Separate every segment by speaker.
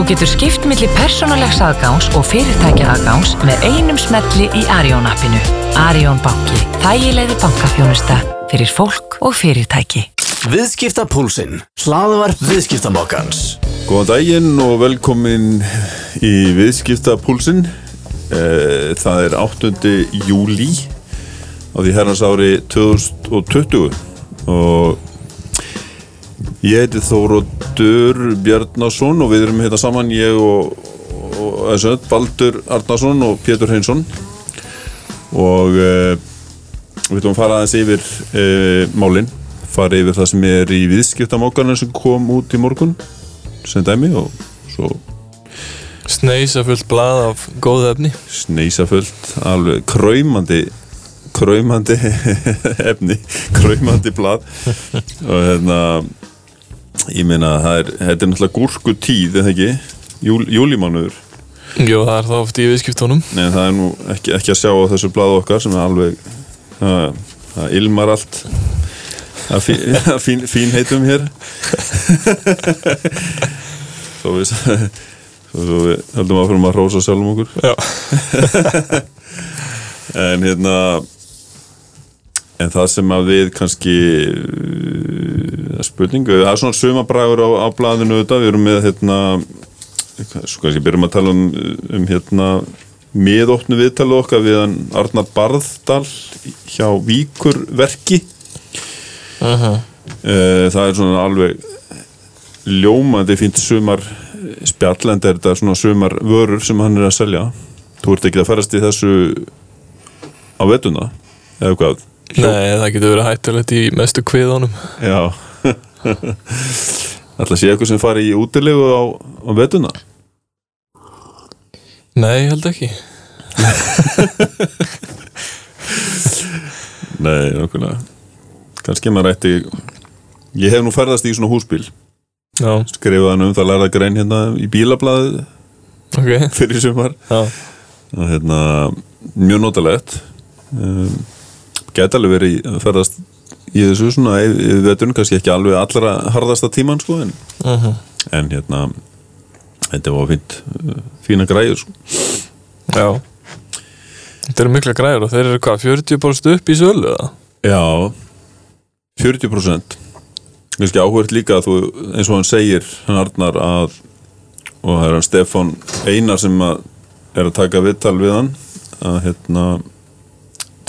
Speaker 1: Þú getur skipt millir persónulegs aðgáns og fyrirtækja aðgáns með einum smelli í Arjón appinu. Arjón banki. Þægilegði bankafjónusta fyrir fólk og fyrirtæki.
Speaker 2: Viðskiptapúlsinn. Hlaðvarp viðskiptamokkans.
Speaker 3: Góðan daginn og velkomin í Viðskiptapúlsinn. Eh, Það er 8. júli á því herrans ári 2020 og ég heiti Þóróttur Bjarnason og við erum hérna saman ég og, og þessu, Baldur Arnason og Pétur Hreinsson. Og e, við ætlum að fara aðeins yfir e, málin. Fara yfir það sem er í viðskiptamókarna sem kom út í morgun sem dæmi og svo
Speaker 4: Sneisa fullt blað af góð efni.
Speaker 3: Sneisa fullt alveg kræmandi kræmandi efni kræmandi blað. Og hérna ég meina er þetta er náttúrulega gúrku tíð eða ekki? Júl, júlímánuður.
Speaker 4: Jú, það er það oft í viðskiptónum
Speaker 3: Nei, það er nú ekki, ekki að sjá á þessu blaðu okkar sem er alveg það, það ilmar allt það fín, fín, fín heitum hér. Svo við svo, við höldum að fyrir að rósa sjálfum okkur.
Speaker 4: Já,
Speaker 3: en hérna en það sem að við kannski uh, spurningu, það er svona sumabræður á, á blaðinu auðvitað, við erum með hérna svo kannski byrjum að tala um, um hérna miðóttnu viðtalu okkar við Arnar Barðdal hjá Víkurverki.
Speaker 4: Uh
Speaker 3: Eh, það er svona alveg ljómandi fínt sumar spjallend er þetta svona sumar vörur sem hann er að selja. Þú ert ekki að ferast í þessu á vetuna eða hvað
Speaker 4: Nei, það getur verið hættulegt í mestu kviðunum.
Speaker 3: Já. Ætla að sé eitthvað sem fari í útilegu á, á vetuna
Speaker 4: Nei, held ekki.
Speaker 3: Nei, okkurna kannski maður ætti ég hef nú ferðast í svona húsbíl.
Speaker 4: Já,
Speaker 3: skrifaði hann um það lærða grein hérna í bílablaði
Speaker 4: ok.
Speaker 3: fyrir sumar.
Speaker 4: Já,
Speaker 3: og hérna mjög notalegt. Um, gæti alveg verið að ferðast í þessu svona við veitum kannski ekki alveg allra harðasta tíman sko en,
Speaker 4: uh
Speaker 3: en hérna þetta var fínt uh, fína græður sko.
Speaker 4: já Þetta eru mikla græður og þeir eru hvað, 40% upp í sölu eða?
Speaker 3: já 40% kannski áhvert líka að þú eins og hann segir hann Arnar að og það er hann Stefán Einar sem að er að taka viðtal við hann að hérna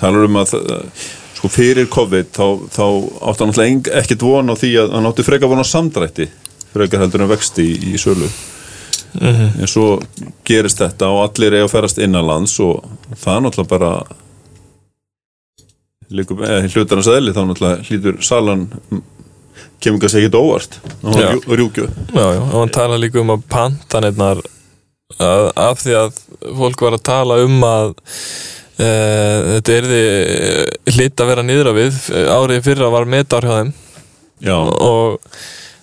Speaker 3: talar um að uh, sko fyrir COVID þá, þá átti hann alltaf ekkert von á því að hann átti frekar von á samdrætti frekar heldur en vexti í, í sölu. En svo gerist þetta og allir eiga að ferast innanlands og það er náttúrulega bara líka, eða hlutar hans eðli þá náttúrulega hlýtur salan kemur kannski ekkert óvart. Og rjúkju
Speaker 4: Já, já, og hann tala líka um að pantanirnar af því að fólk var að tala um að e, þetta erði hlitt að vera niður á við árið fyrra var metár hjá þeim.
Speaker 3: Já,
Speaker 4: og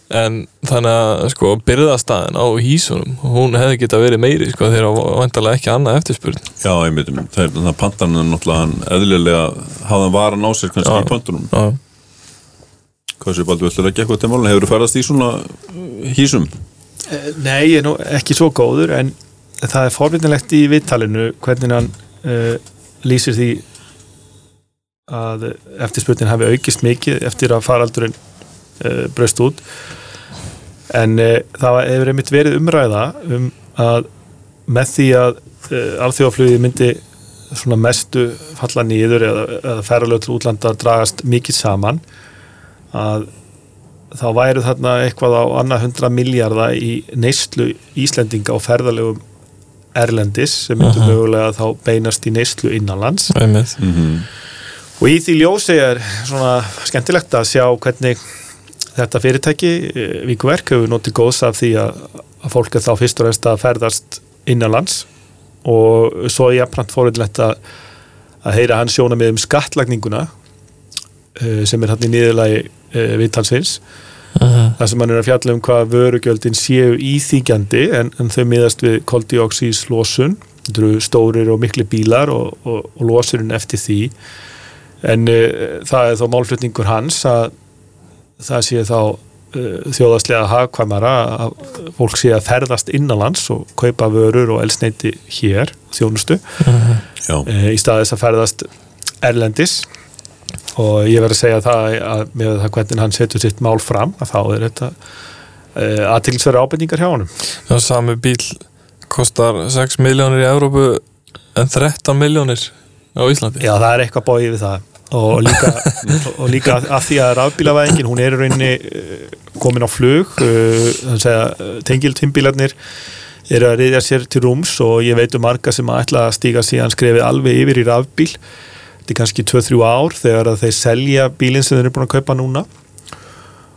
Speaker 4: en þannig að sko byrðastæðin á hísunum hún hefði geta verið meiri sko þegar vantarlega ekki annað eftirspurn.
Speaker 3: Já, einmitt. Um, það er þannig að pantan er náttúrulega hann eðlilega hafði hann varan á sér kannski
Speaker 4: Já.
Speaker 3: í pantunum
Speaker 4: Já,
Speaker 3: hvað sé baldur, viltu ekki eitthvað til málun hefur þú ferðast í svona hísum
Speaker 5: Nei, ég er nú ekki svo góður en það er forvitinlegt í vittalinu hvernig hann uh, lýsir því að eftirspurnin hafi aukist mikið eftir að faraldurinn uh, braust út. En uh, það hefur einmitt verið umræða um að með því að uh, alþjóðaflugi myndi svona mestu falla nýður eða, eða ferralög til útlandar dragast mikið saman að þá væru þarna eitthvað á annað hundra miljardar í neyslu Íslendinga og ferðalegum Erlendis sem myndu
Speaker 4: Aha.
Speaker 5: mögulega þá beinast í neyslu innanlands.
Speaker 4: Einmitt.
Speaker 5: Og í því ljósi er svona skemmtilegt að sjá hvernig þetta fyrirtæki eh, Víkuverk hefur notið góðs af því að, að fólk er þá fyrst og reynst að ferðast innanlands. Og svo er jafnframt fórhundilegt að, að heyra hann sjóna með um skattlagninguna eh, sem er hann í niðurlagi uh, viðtalsins þar sem hann er að fjalla um hvað vörugjöldin séu íþýgjandi en, en þau miðast við koldioxíslosun þetta eru stórir og miklu bílar og, og, og losurinn eftir því. En uh, það er þá málflutningur hans að það sé þá uh, þjóðaslega hagkvæmara að fólk sé að ferðast innanlands og kaupa vörur og elsneiti hér, þjónustu.
Speaker 3: Já,
Speaker 5: uh, í staðis að ferðast erlendis og ég verð að segja það að með það hvernig hann setur sitt mál fram að þá er þetta uh, aðtilsverði ábendingar hjá honum.
Speaker 4: Já, sami bíl kostar 6 miljónir í Evrópu en 13 miljónir á Íslandi.
Speaker 5: Já, það er eitthvað bóið við það. Og líka, og líka að því að rafbílavæðingin, hún er í rauninni uh, komin á flug uh, tengiltimbílarnir eru að reyðja sér til rúms og ég veit um marga sem að ætla að stíga síðan skrefið alveg yfir í rafbíl þetta er kannski 2-3 ár þegar að þeir selja bílinn sem þeir eru búin að kaupa núna.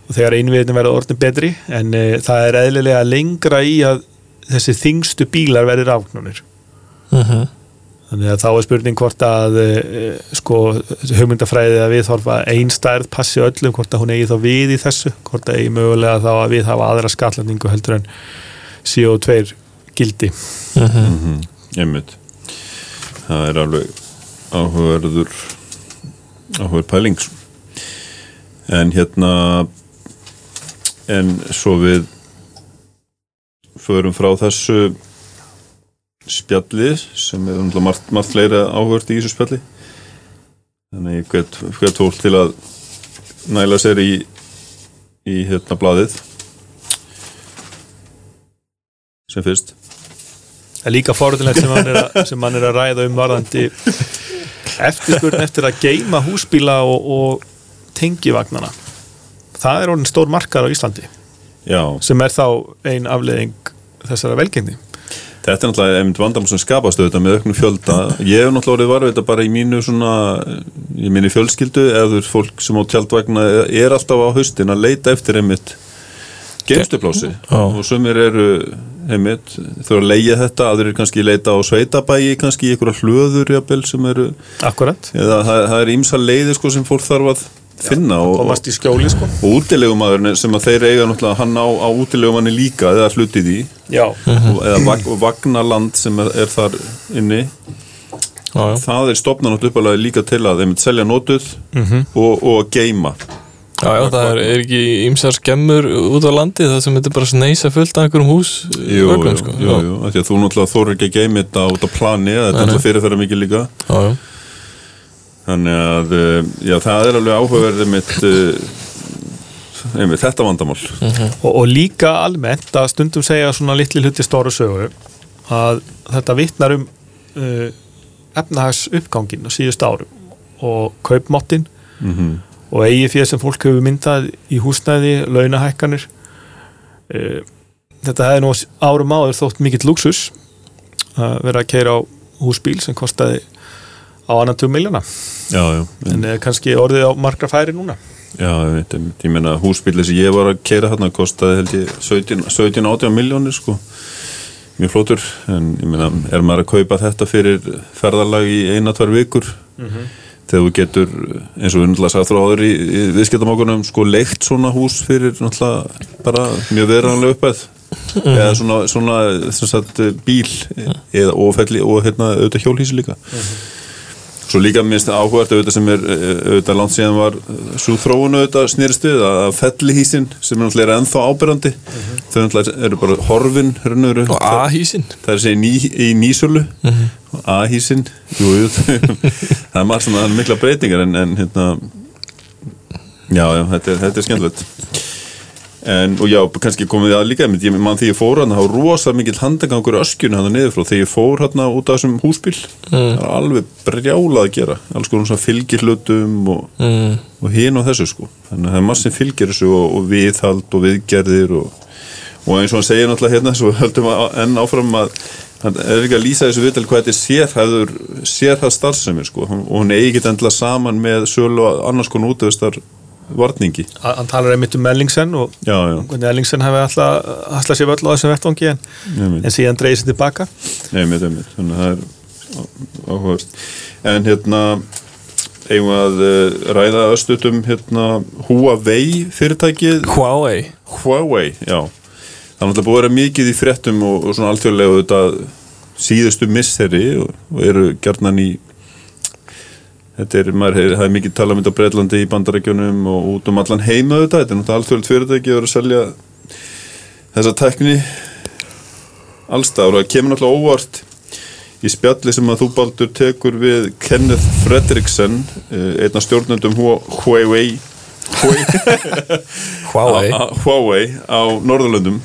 Speaker 5: Og þegar innviðin verða orðin betri en uh, það er eðlilega lengra í að þessi þingstu bílar verði rafknunir
Speaker 4: mm
Speaker 5: Þannig að þá er spurning hvort að uh, sko, hugmyndafræðið að við þorfa einstærð passi öllum, hvort að hún eigi þá við í þessu, hvort að eigi mögulega þá að við hafa aðra skatlandingu heldur en CO2 gildi.
Speaker 3: Mhm, einmitt. Það er alveg áhugaverður áhugaverð pæling. En hérna en svo við förum frá þessu spjalli sem er umhverfað margt, margt fleira áhugavert í þessu spjalli. Þannig ég hvet, hvet fólk til að næla sér í í hérna blaðið sem fyrst.
Speaker 5: Það er líka forðilegt sem hann er hann er að ræða um varðandi eftirspurn eftir að geima húsbíla og, og tengivagnana. Það er orðin stór markar á Íslandi
Speaker 3: Já,
Speaker 5: sem er þá ein afleðing þessara velgengni.
Speaker 3: Þetta er náttúrulega einmitt vandamál sem skapast auðvitað með auknum fjölda. Ég hef náttúrulega orðið varfið þetta bara í mínu svona, í mínu fjölskyldu eða fólk sem á tjaldvagna er alltaf á haustin að leita eftir einmitt geimstuplássi
Speaker 4: Já.
Speaker 3: og sumir eru einmitt þurfa að leia þetta, aðrir kannski leita á sveitabæi, kannski í einhverja hlöður jafnvel sem eru,
Speaker 5: Akkurat.
Speaker 3: eða það, það er ímsa leiði sko sem fólk þarf að finna og, og,
Speaker 5: í skjóli sko.
Speaker 3: og útilegumadurinn sem að þeir eiga náttúrulega hann á, á útilegumanni líka eða hlutið í
Speaker 5: Já.
Speaker 3: og- eða vag, og vagnaland sem er, er þar inni
Speaker 4: Já, já.
Speaker 3: það er stopnan átt uppalega líka til að þeim selja notuð og, og geima
Speaker 4: Já, já, það er, er ekki ýmsar skemmur út á landi það sem þetta er bara sneisa fullt af einhverjum hús
Speaker 3: jú,
Speaker 4: vögnum,
Speaker 3: jú,
Speaker 4: sko.
Speaker 3: jú, jú, að þú náttúrulega þóru ekki að geima þetta út á plani þetta er náttúrulega fyrirferða mikið líka.
Speaker 4: Já, já.
Speaker 3: þannig að eh, já, það er alveg áhugaverðið mitt uh, einmitt, þetta vandamál.
Speaker 5: Og, og líka almennt að stundum segja svona litli hluti stóru sögu að þetta vittnar um uh, efnahags uppgangin á síðust árum og kaupmáttin
Speaker 3: mm
Speaker 5: og eigi fyrir sem fólk hefur myndað í húsnæði, launahækkanir. Uh, þetta hefði nú árum áður þótt mikill luxus að vera að keira á húsbíl sem kostaði á annan 2 miljana
Speaker 3: já, já,
Speaker 5: en kannski orðið á margra færi núna.
Speaker 3: Já, einmitt, einmitt, ég meina húsbíli sem ég var að keira þarna kostaði held ég 17-18 miljónir sko. Mjög flótur, en ég meina er maður að kaupa þetta fyrir ferðalag í eina-tvær vikur þegar þú getur, eins og við náttúrulega sagði frá áður í, í viðskiptamákunum, sko leikt svona hús fyrir náttúrulega bara mjög veranlega uppæð eða svona, svona sagt, bíl eða ofelli og hérna auðvitað hjólhísi líka Svo líka minnst áhugart auðvitað sem er eh, auðvitað langt síðan var svo þróun auðvitað snýrist við að fellihísin sem er náttúrulega ennþá ábyrrandi þau náttúrulega eru bara horfin raunveru.
Speaker 4: Og A-hísin
Speaker 3: það er segja í, í nýsölu. A-hísin jú, jú, það er margt svona mikla breytingar en, en hérna já, já, þetta er, þetta er skemmtilegt en, og já, kannski komið við að líka ég mann því ég fór hann, það var rosa mikill handagangur í öskjunni hann niður frá, þegar ég fór hann út af þessum húsbíl. Það var alveg brjálað að gera alls konar svona fylgir hlutum og,
Speaker 4: mm.
Speaker 3: og hinn og þessu sko. Þannig að það er sem fylgir þessu og, og viðhald og viðgerðir og, og eins og hann segir náttúrulega hérna svo höldum að enn áfram að hann er ekki að lýsa þessu viðtal hvað þetta er sérhæður sérhæð starfsemi sko. Og hún eigi ekki endilega saman með sölu annars konar útöðustar varningi.
Speaker 5: Hann talar einmitt um Ellingsen og
Speaker 3: já, já,
Speaker 5: hvernig Ellingsen hefði alltaf alltaf sér völl á þessum vettvangi en, en síðan dreigði sér tilbaka.
Speaker 3: Einmitt, einmitt, þannig að það er á- áhugavert. En hérna, eigum að eh, ræða östutum hérna Huawei fyrirtækið,
Speaker 4: Huawei.
Speaker 3: Huawei, já. Það er náttúrulega búið að vera mikið í fréttum og, og svona alþjóðlega auðvitað síðustu misseri og, og eru gjarnan í Þetta er, maður, það er mikið tala um þetta á Breitlandi í bandarækjunum og út um allan heima þetta, þetta er náttúrulega alþjóðlega fyrirtæki að vera að selja þessa tekni allstað og það kemur náttúrulega óvart í spjalli sem að þú Baldur tekur við Kenneth Fredriksson eh, einn af stjórnendum Hu- Huawei.
Speaker 4: Huawei.
Speaker 3: Huawei á Norðurlöndum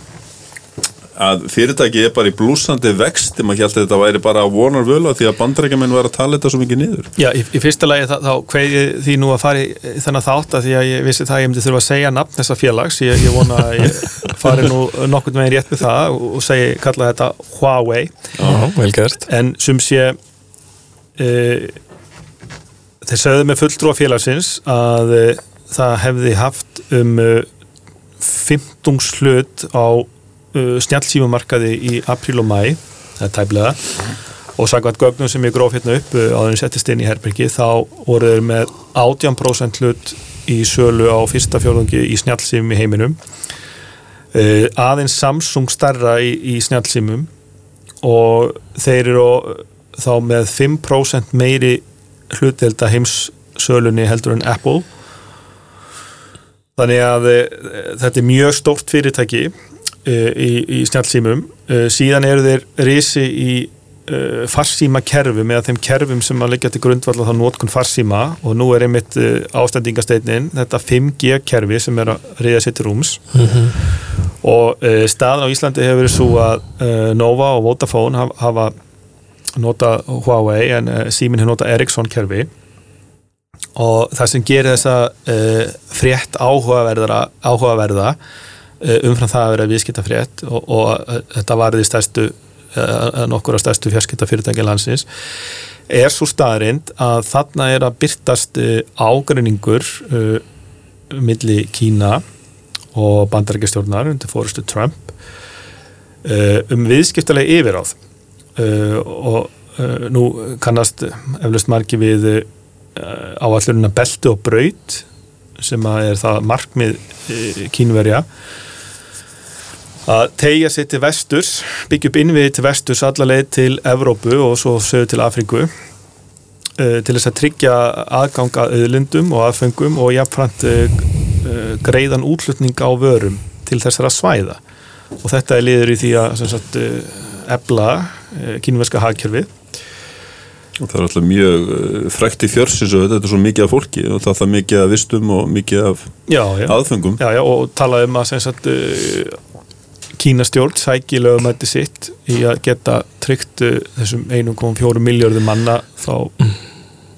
Speaker 3: að fyrirtæki er bara í blúsandi vext maður held að þetta væri bara vonar völu því að bandarækjumenn var að tala þetta svo mikið niður.
Speaker 5: Já, í, í fyrsta lagi þá, ég því nú að fara í þennan þátt að því að ég vissi það að ég myndi þurfa að segja nafn þessa félags. Ég, ég vona að ég fari nú nokkurn veginn rétt með það og, og segi, kalla þetta Huawei.
Speaker 4: Já, vel gert.
Speaker 5: En sum sé uh, þeir sögðu með fulltrúa félagsins að uh, það hefði haft um uh, 15 slut á uh, snjallsífumarkaði í apríl og mæ það er tæplega. Og sagðvægt gögnum sem ég gróf hérna upp uh, en ég settist inn í herbergi þá voru þeir með 18% hlut í sölu á fyrsta fjórðungi í snjallsífum í heiminum. Uh, aðeins Samsung starra í, í snjallsífum og þeir eru þá með 5% meiri hlutdelda heimssölunni heldur en Apple. Þannig að e, þetta er mjög stórt fyrirtæki í, í snjálfsýmum e, síðan eru þeir risi í e, farsíma kerfum eða þeim kerfum sem að leggja til grundvalla þá nótkun farsíma og nú er einmitt ástendingasteinin þetta 5G kerfi sem er að reyða sér til rúms. Og e, staðan á Íslandi hefur verið svo að Nova og Vodafone hafa, nota Huawei en e, Símin hefur nota Ericsson kerfi. Og það sem gerir þessa frétt áhugaverða, áhugaverða umfram það að vera viðskipta frétt og, og uh, þetta var því stærstu uh, nokkur af stærstu fjarskiptafyrirtæki landsins er svo staðrind að þarna er að byrtast ágreiningur uh, milli Kína og bandarækjastjórnar undir fórustu Trump uh, um viðskiptalega yfiráð uh, og nú kannast eflust margi við áallurinn að beltu og braut sem er það markmið uh, kínverja að tegja sér til vesturs byggja upp innviði til vesturs alla leið til Evrópu og svo sögur til Afríku uh, til þess að tryggja aðgang að auðlindum og aðfengum og jafnframt uh, uh, greiðan útlutning á vörum til þessara svæða. Og þetta er liður í því að sagt, ebla kínverska hagkerfið
Speaker 3: og það er alltaf mjög uh, frækt í fjörsins og þetta er svo mikið af fólki og það er mikið af vistum og mikið af
Speaker 5: já, já.
Speaker 3: aðfengum
Speaker 5: Já, já, og tala um að sagt, uh, Kína stjórn sæki lögumætti sitt í að geta tryggt uh, þessum 1,4 miljörðum manna þá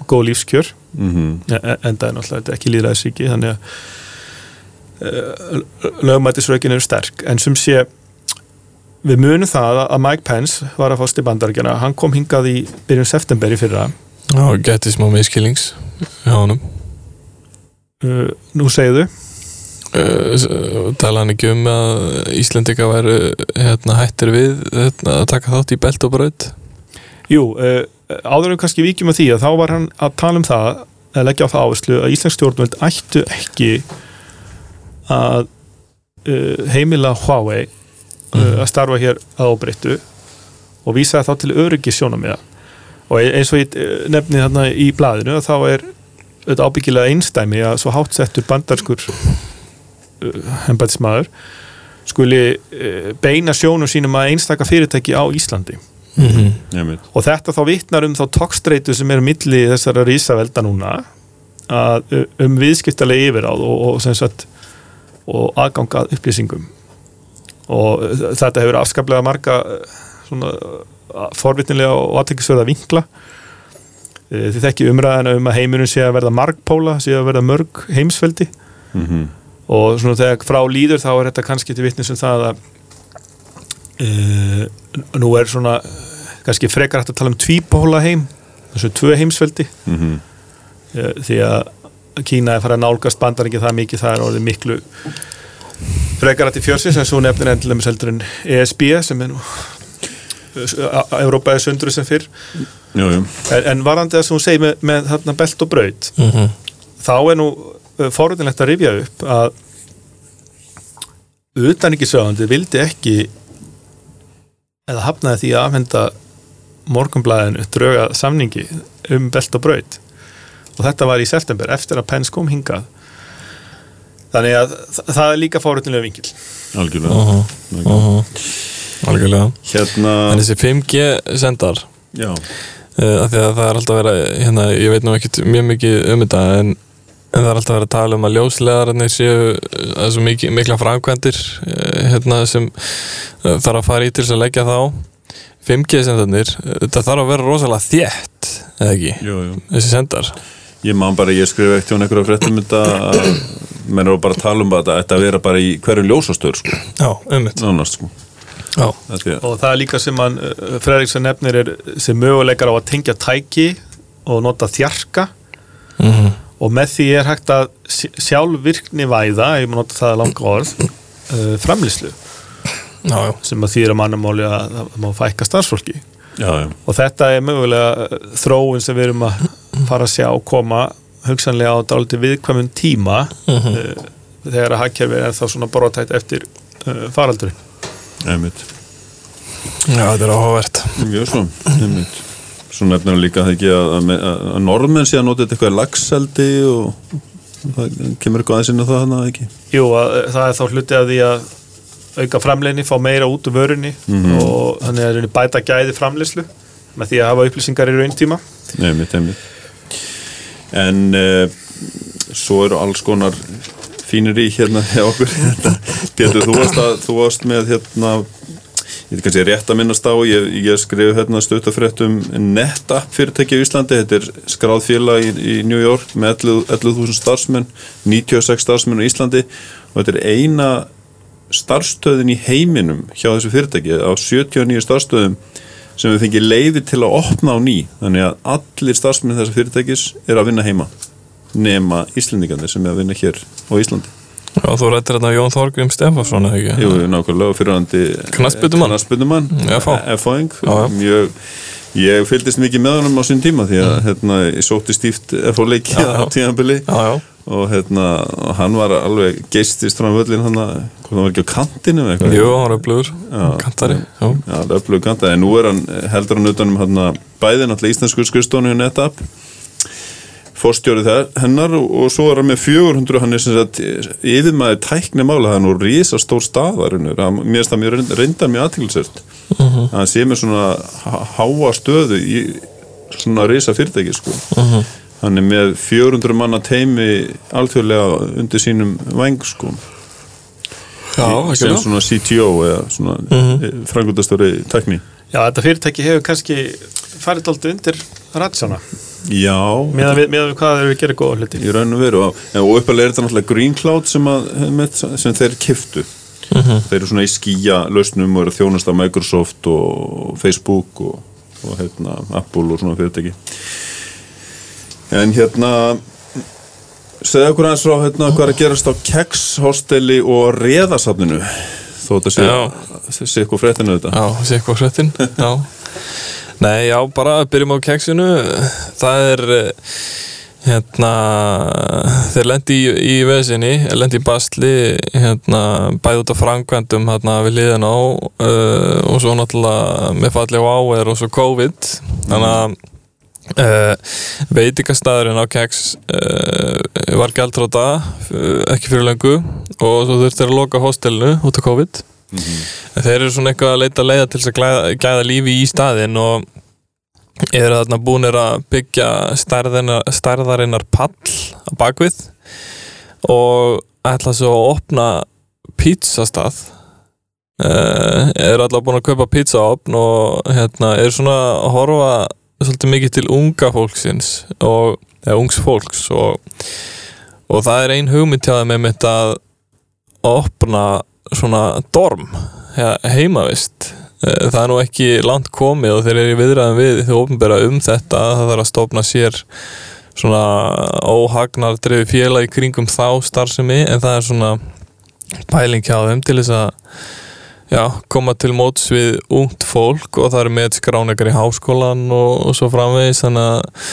Speaker 5: góð lífskjör.
Speaker 3: Mm
Speaker 5: en en það er náttúrulega ekki líðræðisríki þannig að lögumættisrökin eru sterk. En sem sé við munum það að Mike Pence var að fást í bandarækjana, hann kom hingað í byrjun september í fyrra.
Speaker 4: Já, geti smá miskilings hjá honum.
Speaker 5: Uh, nú segðu
Speaker 4: uh, tala hann ekki um að Íslendika væru hérna, hættir við hérna, að taka þátt í belt og braut?
Speaker 5: Jú, uh, áður en kannski víkjum að því að þá var hann að tala um það að leggja á það áherslu að Íslands stjórnvöld ættu ekki að uh, heimila Huawei að starfa hér að óbreyttu og vísa þá til öryggi sjónamiða og e- eins og ég uh, nefni þarna í blaðinu að þá er þetta ábyggilega einstæmi að svo hátsettur bandarskur uh, embætismæður skuli beina sjónum sínum að einstaka fyrirtæki á Íslandi.
Speaker 4: Mm -hmm.
Speaker 3: og
Speaker 5: og þetta þá vittnar um þá tókstreitu sem er milli þessara rísavelda núna að, um viðskiptalega yfiráð og, og, sem sagt, og aðgangað upplýsingum og uh, þetta hefur afskaplega marga uh, svona uh, forvitnilega og aðtekisverða vinkla. Þið þekki umræðina um að heimurinn sé að verða margpóla, sé að verða mörg heimsveldi.
Speaker 3: Mm
Speaker 5: og svona þegar frá líður þá er þetta kannski til vittnis um það að e, nú er svona kannski frekar hægt að tala um tvípóla heim þessu tvö heimsveldi.
Speaker 3: -hmm.
Speaker 5: e, því að Kína er farið að nálgast bandaringi það mikið það er orðið miklu frekar hægt í fjörsins en svo nefnir endilega með seldur en ESB sem er nú Európa er sundru sem fyrr.
Speaker 3: Jú, jú.
Speaker 5: en, en varandi það sem hún segir með, með þarna belt og braut þá er nú fórhundinlegt að rifja upp að utaníkisöðandi vildi ekki eða hafnaði því að afhenda morgunblæðinu drauga samningi um belt og braut. Og þetta var í september eftir að Pence kom hingað þannig að þa- það er líka fórhundinlega vingil
Speaker 3: algjörlega.
Speaker 4: Uh -huh. Algjörlega.
Speaker 3: Hérna,
Speaker 4: En þessi 5G sendar
Speaker 3: já,
Speaker 4: uh, af því að það er alltaf að, hérna, ég veit nú ekkert mjög mikið um þetta en, en það er alltaf verið að tala um að ljóslegararnir séu uh, það er svo mikið, mikla framkvæmdir uh, hérna, sem uh, þarf að fara í til þess að leggja þá 5G sendarnir, uh, þetta þarf að vera rosalega þétt, eða ekki?
Speaker 3: Jú, jú.
Speaker 4: Þessi sendar.
Speaker 3: Ég man bara, ég skrifa ekkert hjá einhverja fréttum þetta að menn eru bara að tala um að þetta að vera bara í hverju ljósastöður sko,
Speaker 4: Já, ummitt
Speaker 3: nánast sko.
Speaker 4: Já,
Speaker 3: er,
Speaker 5: og það er líka sem hann Fredriksson nefnir er sem möguleikar á að tengja tæki og nota þjarka.
Speaker 4: Mm
Speaker 5: og með því er hægt að sjálfvirkni væða, ég má nota það að langa orð uh, framlýslu
Speaker 4: já, já,
Speaker 5: sem að þýra mannamáli að það má fækka starfsfólki.
Speaker 3: Já, já,
Speaker 5: og þetta er mögulega uh, þróun sem við erum að fara að sjá koma hugsanlega á dálítið viðkvæmun tíma uh, þegar að hagkerfi er þá svona borðatætt eftir uh, faraldurinn.
Speaker 3: Einmitt.
Speaker 4: Já, þetta er áhugavert.
Speaker 3: Mjög svo, einmitt. Svo nefnir hann líka það ekki að, að, að, að norðmenn sé að nota þetta eitthvað lagseldi og það kemur eitthvað aðeins inn á það hann ekki?
Speaker 5: Jú, að, uh, það er þá hluti að því að auka framleginni, fá meira út úr vörunni og þannig að bæta gæði framleyslu með því að hafa upplýsingar í rauntíma
Speaker 3: Einmitt, einmitt En uh, svo eru alls konar fínir í hérna hjá okkur. Pétur, þú varst, að, þú varst með hérna ég veit kannski rétt að minnast á ég, ég skrifu hérna stöttafrétt um NetApp fyrirtæki á Íslandi. Þetta er skráð félag í, í New York með 11 11.000 starfsmenn 96 starfsmenn á Íslandi. Og þetta er eina starfstöðin í heiminum hjá þessu fyrirtæki á 79 starfstöðum sem við fengið leiði til að opna á ný þannig að allir starfsmenn þessa fyrirtækis er að vinna heima nema Íslendingarnir sem er að vinna hér á Íslandi
Speaker 4: Já, þú rættir þetta Jón Þorgrim Stefansson, eða ekki?
Speaker 3: Jú, nákvæmlega fyrirhandi.
Speaker 4: Knattspyrnumann FH.
Speaker 3: F-fáing
Speaker 4: Já, já.
Speaker 3: Mjög Ég fylgdist mikið með honum á sín tíma því að hérna, ég sótti stíft FH leiki
Speaker 4: Mm. Já, já.
Speaker 3: á tíðanbili
Speaker 4: Já, já,
Speaker 3: og hérna, hann var alveg geistist frá völlin hann að, það var ekki á kantinu með eitthvað?
Speaker 4: Jú, hann er blöður Kantari, já.
Speaker 3: Já, það er öflug kanta, en nú er hann heldur hann utan um hann bæði náttúrulega íslensku skrifstónu og NetApp fórstjórið þar, hennar og, og svo er hann með 400, hann er sem sagt yfirmaður tækni mála, það er rísa stór staðarinnur, mér finnst það mjög reynd- reyndar mjög aðtilsert
Speaker 4: Mhm.
Speaker 3: hann sé með svona há- háa stöðu í svona rísa fyrirtæki sko.
Speaker 4: Mhm.
Speaker 3: hann er með 400 manna teimi alþjóðlega undir sínum væng sko.
Speaker 4: Já,
Speaker 3: sem
Speaker 4: ekki það?
Speaker 3: svona CTO eða svona mm. -hmm. frangundastöri tækni.
Speaker 5: Já, þetta fyrirtæki hefur kannski farið alltaf undir ratsjána
Speaker 3: Já,
Speaker 5: meðan við, meðan við hvað þeir eru að gera góða hluti.
Speaker 3: Í raun og veru og, og uppalega er þetta náttúrulega Green Cloud sem, að, með, sem þeir kiftu þeir eru svona í skýja lausnum og eru að þjónast af Microsoft og Facebook og, og hérna, Apple og svona fyrirtæki en hérna segja okkur aðeins frá hérna, hvað er að gerast á Kex hosteli og reðasafninu þó þetta sé, sé eitthvað fréttinu þetta
Speaker 4: Já, sé eitthvað hrettin Já. Nei, já, bara byrjum á keksinu. Það er hérna þeir lendi í, í vesinni lendi í basli hérna, bæði út af framkvæmdum hérna, við liðan á uh, og svo náttúrulega með falli á áer og svo COVID. Þannig að uh, veitingastæðurinn á keks uh, var gældróta uh, ekki fyrir lengu og svo þurfti að loka hostelinu út af COVID. En þeir eru svona eitthvað að leita leiða til þess að gæða lífi í staðinn og eru þarna búinir að byggja stærðarinnar, stærðarinnar pall á bakvið og ætla svo að opna pizzastað. Eru alltaf búin að kaupa pizzaopn og hérna, eru svona að horfa svolítið mikið til unga fólksins og, eða ungs fólks og, og það er ein hugmynd hjá þeim með mitt að opna svona dorm heimavist. Eh, það er nú ekki langt komið og þeir eru í viðræðum við þau ofnbæra um þetta það þarf að stofna sér svona óhagnar drefi félag í kringum þá starfsemi en það er svona pæling hjá þeim til þess að já, koma til móts við ungt fólk og það eru með skránekar í háskólan og, og svo framvegis þannig að,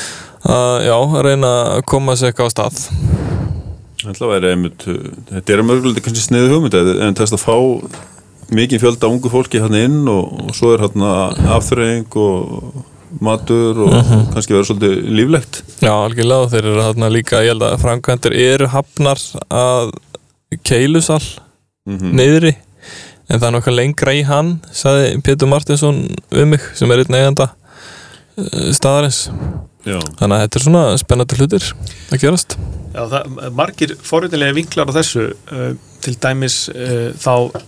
Speaker 4: að já, reyna að koma sér eitthvað á stað.
Speaker 3: Að vera einmitt, uh, þetta er mörgulega kannski sniðu hugmynd en þess að fá mikið fjölda ungu fólki hann inn og, og svo er hann afþreying og, matur og kannski vera svolítið líflegt.
Speaker 4: Já, algjörlega þeir eru þarna líka ég held að framkvæmdur eru hafnar að keilusal niðri en það er nokkað lengra í hann sagði Pétur Martinsson um mig sem er einn eiganda eh, staðarins.
Speaker 3: Já,
Speaker 4: þannig að þetta er svona spennandi hlutir að gerast.
Speaker 5: Já, það, margir forréttilega vinklar á þessu uh, til dæmis uh, þá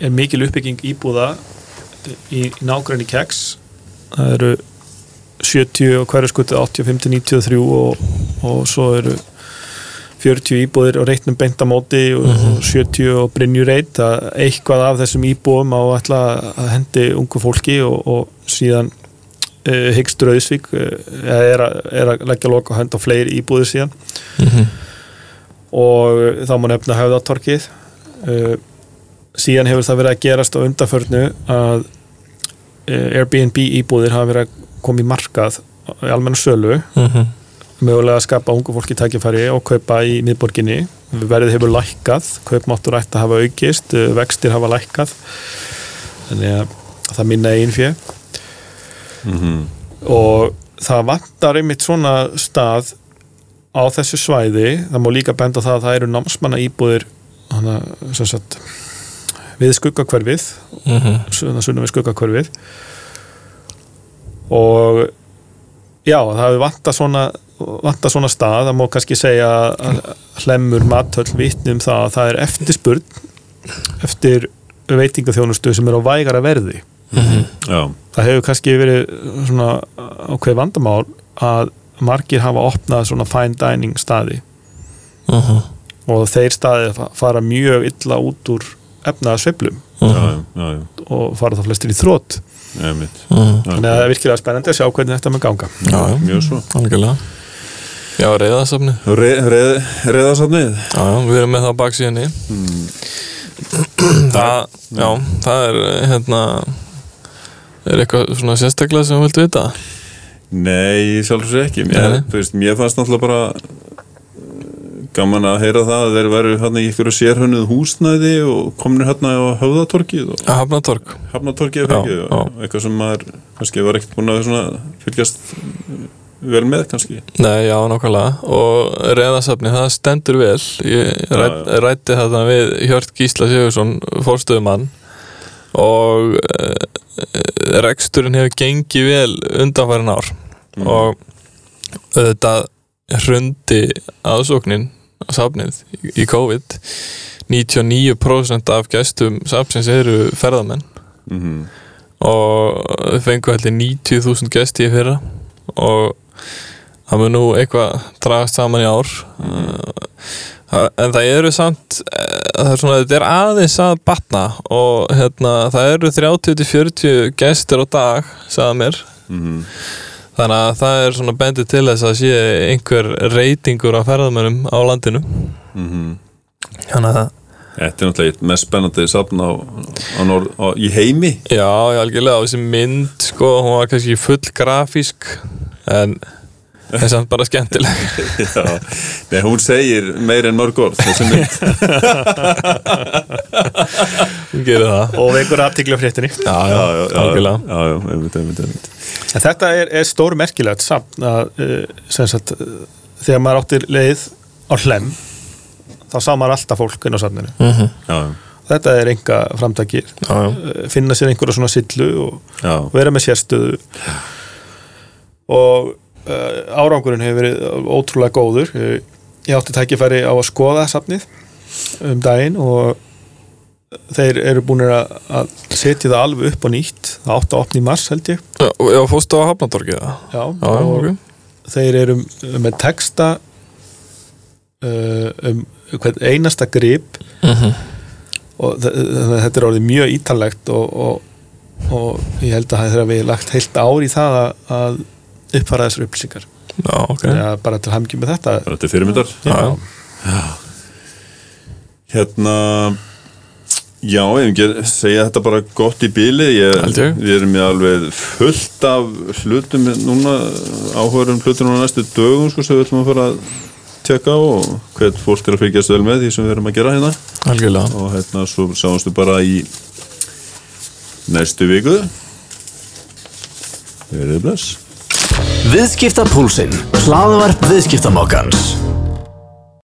Speaker 5: er mikil uppbygging íbúða í, nágræni keks það eru 70 og hverju skutu 85 til 93 og, og svo eru 40 íbúðir og reitnum beint á móti og, og 70 og Brynju reit að eitthvað af þessum íbúðum á að hendi ungu fólki og, og síðan uh, hyggst Rauðsvík uh, er, að, er að leggja loka og henda á fleiri íbúðir síðan. Og uh, þá má nefna höfðatorkið uh, síðan hefur það verið að gerast á undarförnu að Airbnb íbúðir hafa verið að koma í markað í almenna sölu.
Speaker 4: Mm -hmm.
Speaker 5: Mögulega að skapa ungu fólki tækifæri og kaupa í miðborginni. Verðið hefur lækkað, kaupmáttur ætti að hafa aukist, uh, vextir hafa lækkað. Þannig að það minna einn fjö og það vantar einmitt svona stað á þessu svæði. Það má líka benda það að það eru námsmanna íbúðir hana, sem sagt, við skuggakverfið mm sunnum við skuggakverfið og já, það hefur vantað svona vantað svona stað, það má kannski segja að hlemur matöll vitni um það að það er eftirspurn eftir veitingaþjónustu sem er á vægara verði.
Speaker 3: Já,
Speaker 5: það hefur kannski verið svona ákveð vandamál að margir hafa opnað svona fine dining staði. Og þeir staði fara mjög illa út úr efnaða sveiflum
Speaker 3: já, já, já, já,
Speaker 5: og fara þá flestir í þrótt
Speaker 3: einmitt.
Speaker 5: Þannig að það er virkilega spennandi að sjá hvernig þetta með ganga.
Speaker 4: Já, já,
Speaker 3: Mjög svo.
Speaker 4: Algjörlega Já, reyðasafni
Speaker 3: Re, reð, Reðasafnið
Speaker 4: Já, já, við erum með það á baksíðinni það, já, það er hérna er eitthvað svona sérstaklega sem þú viltu vita?
Speaker 3: Nei, sjálfur sér ekki. Mér,
Speaker 4: nei.
Speaker 3: þú veist, mér fannst náttúrulega bara uh, gaman að heyra það að þeir veru hérna í ykkur sérhönnuð húsnæði og komnir hérna á höfðatorkið og
Speaker 4: að hafna tork
Speaker 3: hafnatorkið eitthvað sem maður kannski var ekkert búin að fylgjast vel með kannski?
Speaker 4: Nei, já, nákvæmlega. Og reyðasafni, það stendur vel. Ég
Speaker 3: já.
Speaker 4: rætti þetta við Hjört Gísla Sigursson, fórstöðumann og e, reksturinn hefur gengið vel undanfærin ár. Og auðvitað hrundi aðsóknin safnið í, COVID. 99% af gestum safnsins eru ferðamenn.
Speaker 3: Mm
Speaker 4: og þau fengu allir 90.000 gesti í fyrra. Og það mun nú eitthvað dragast saman í ár. Uh, en það eru samt eh, það er svona, þetta er aðeins að batna og hérna, það eru 30-40 gestir á dag sagða mér.
Speaker 3: Mhm.
Speaker 4: þannig að það er svona bendið til þess að sé einhver reytingur á ferðamönnum á landinu.
Speaker 3: Mhm.
Speaker 4: þannig að
Speaker 3: Þetta er náttúrulega mest spennandi safn á, á, norð, á í heimi.
Speaker 4: Já, algjörlega, og þessi mynd sko, hún var kannski full grafísk en en samt bara skemmtileg.
Speaker 3: Já, Nei, hún segir meir en mörg orð þessi mynd.
Speaker 4: Hún gerir það.
Speaker 5: Og vekur aftíkla fréttinni.
Speaker 4: Já, já,
Speaker 3: já, já, já, já, einmitt, einmitt, einmitt.
Speaker 5: En þetta er, er stór merkilegt samt að uh, sem sagt, uh, þegar maður áttir leið á hlem þá sá maður alltaf fólk inn á safninu.
Speaker 4: Mhm.
Speaker 3: Já, já,
Speaker 5: þetta er enga framtæki
Speaker 4: Já, já.
Speaker 5: uh, finna sér einhverja svona sillu og
Speaker 3: já,
Speaker 5: vera með sérstöðu og uh, árangurinn hefur verið ótrúlega góður. Ég, átti tækifæri á að skoða safnið um daginn og þeir eru búin að, setja það alveg upp og nýtt. Það átti að opna í mars held ég.
Speaker 4: Já, já fórstu á Hafnatorgið það?
Speaker 5: Já,
Speaker 4: Já, já,
Speaker 5: og
Speaker 4: ok
Speaker 5: þeir eru með texta uh, um hvern einasta grip.
Speaker 4: Mhm.
Speaker 5: og þ- þannig að þetta er orðið mjög ítalegt og, og, og ég held að það er að við lagt heilt ár í það að, að uppfara þessar upplýsingar.
Speaker 4: Já, ok.
Speaker 5: Okay. ja, bara til hamngjum með þetta.
Speaker 3: Þetta er fyrirmyndar.
Speaker 4: Já, já.
Speaker 3: Hérna Já, ég hef ekki segja þetta bara gott í bíli
Speaker 4: ég.
Speaker 3: Við erum með alveg fullt af hlutum núna, áhugarum hlutum núna næstu dögum sko, sem við ætlum að fara að tjekka á og hvert fólk er að fylgjast vel með því sem við erum að gera hérna.
Speaker 4: Algjörlega.
Speaker 3: Og hérna svo sjáumstu bara í næstu viku. Verið bless
Speaker 2: Viðskipta púlsinn, hlaðvarp viðskiptamokkans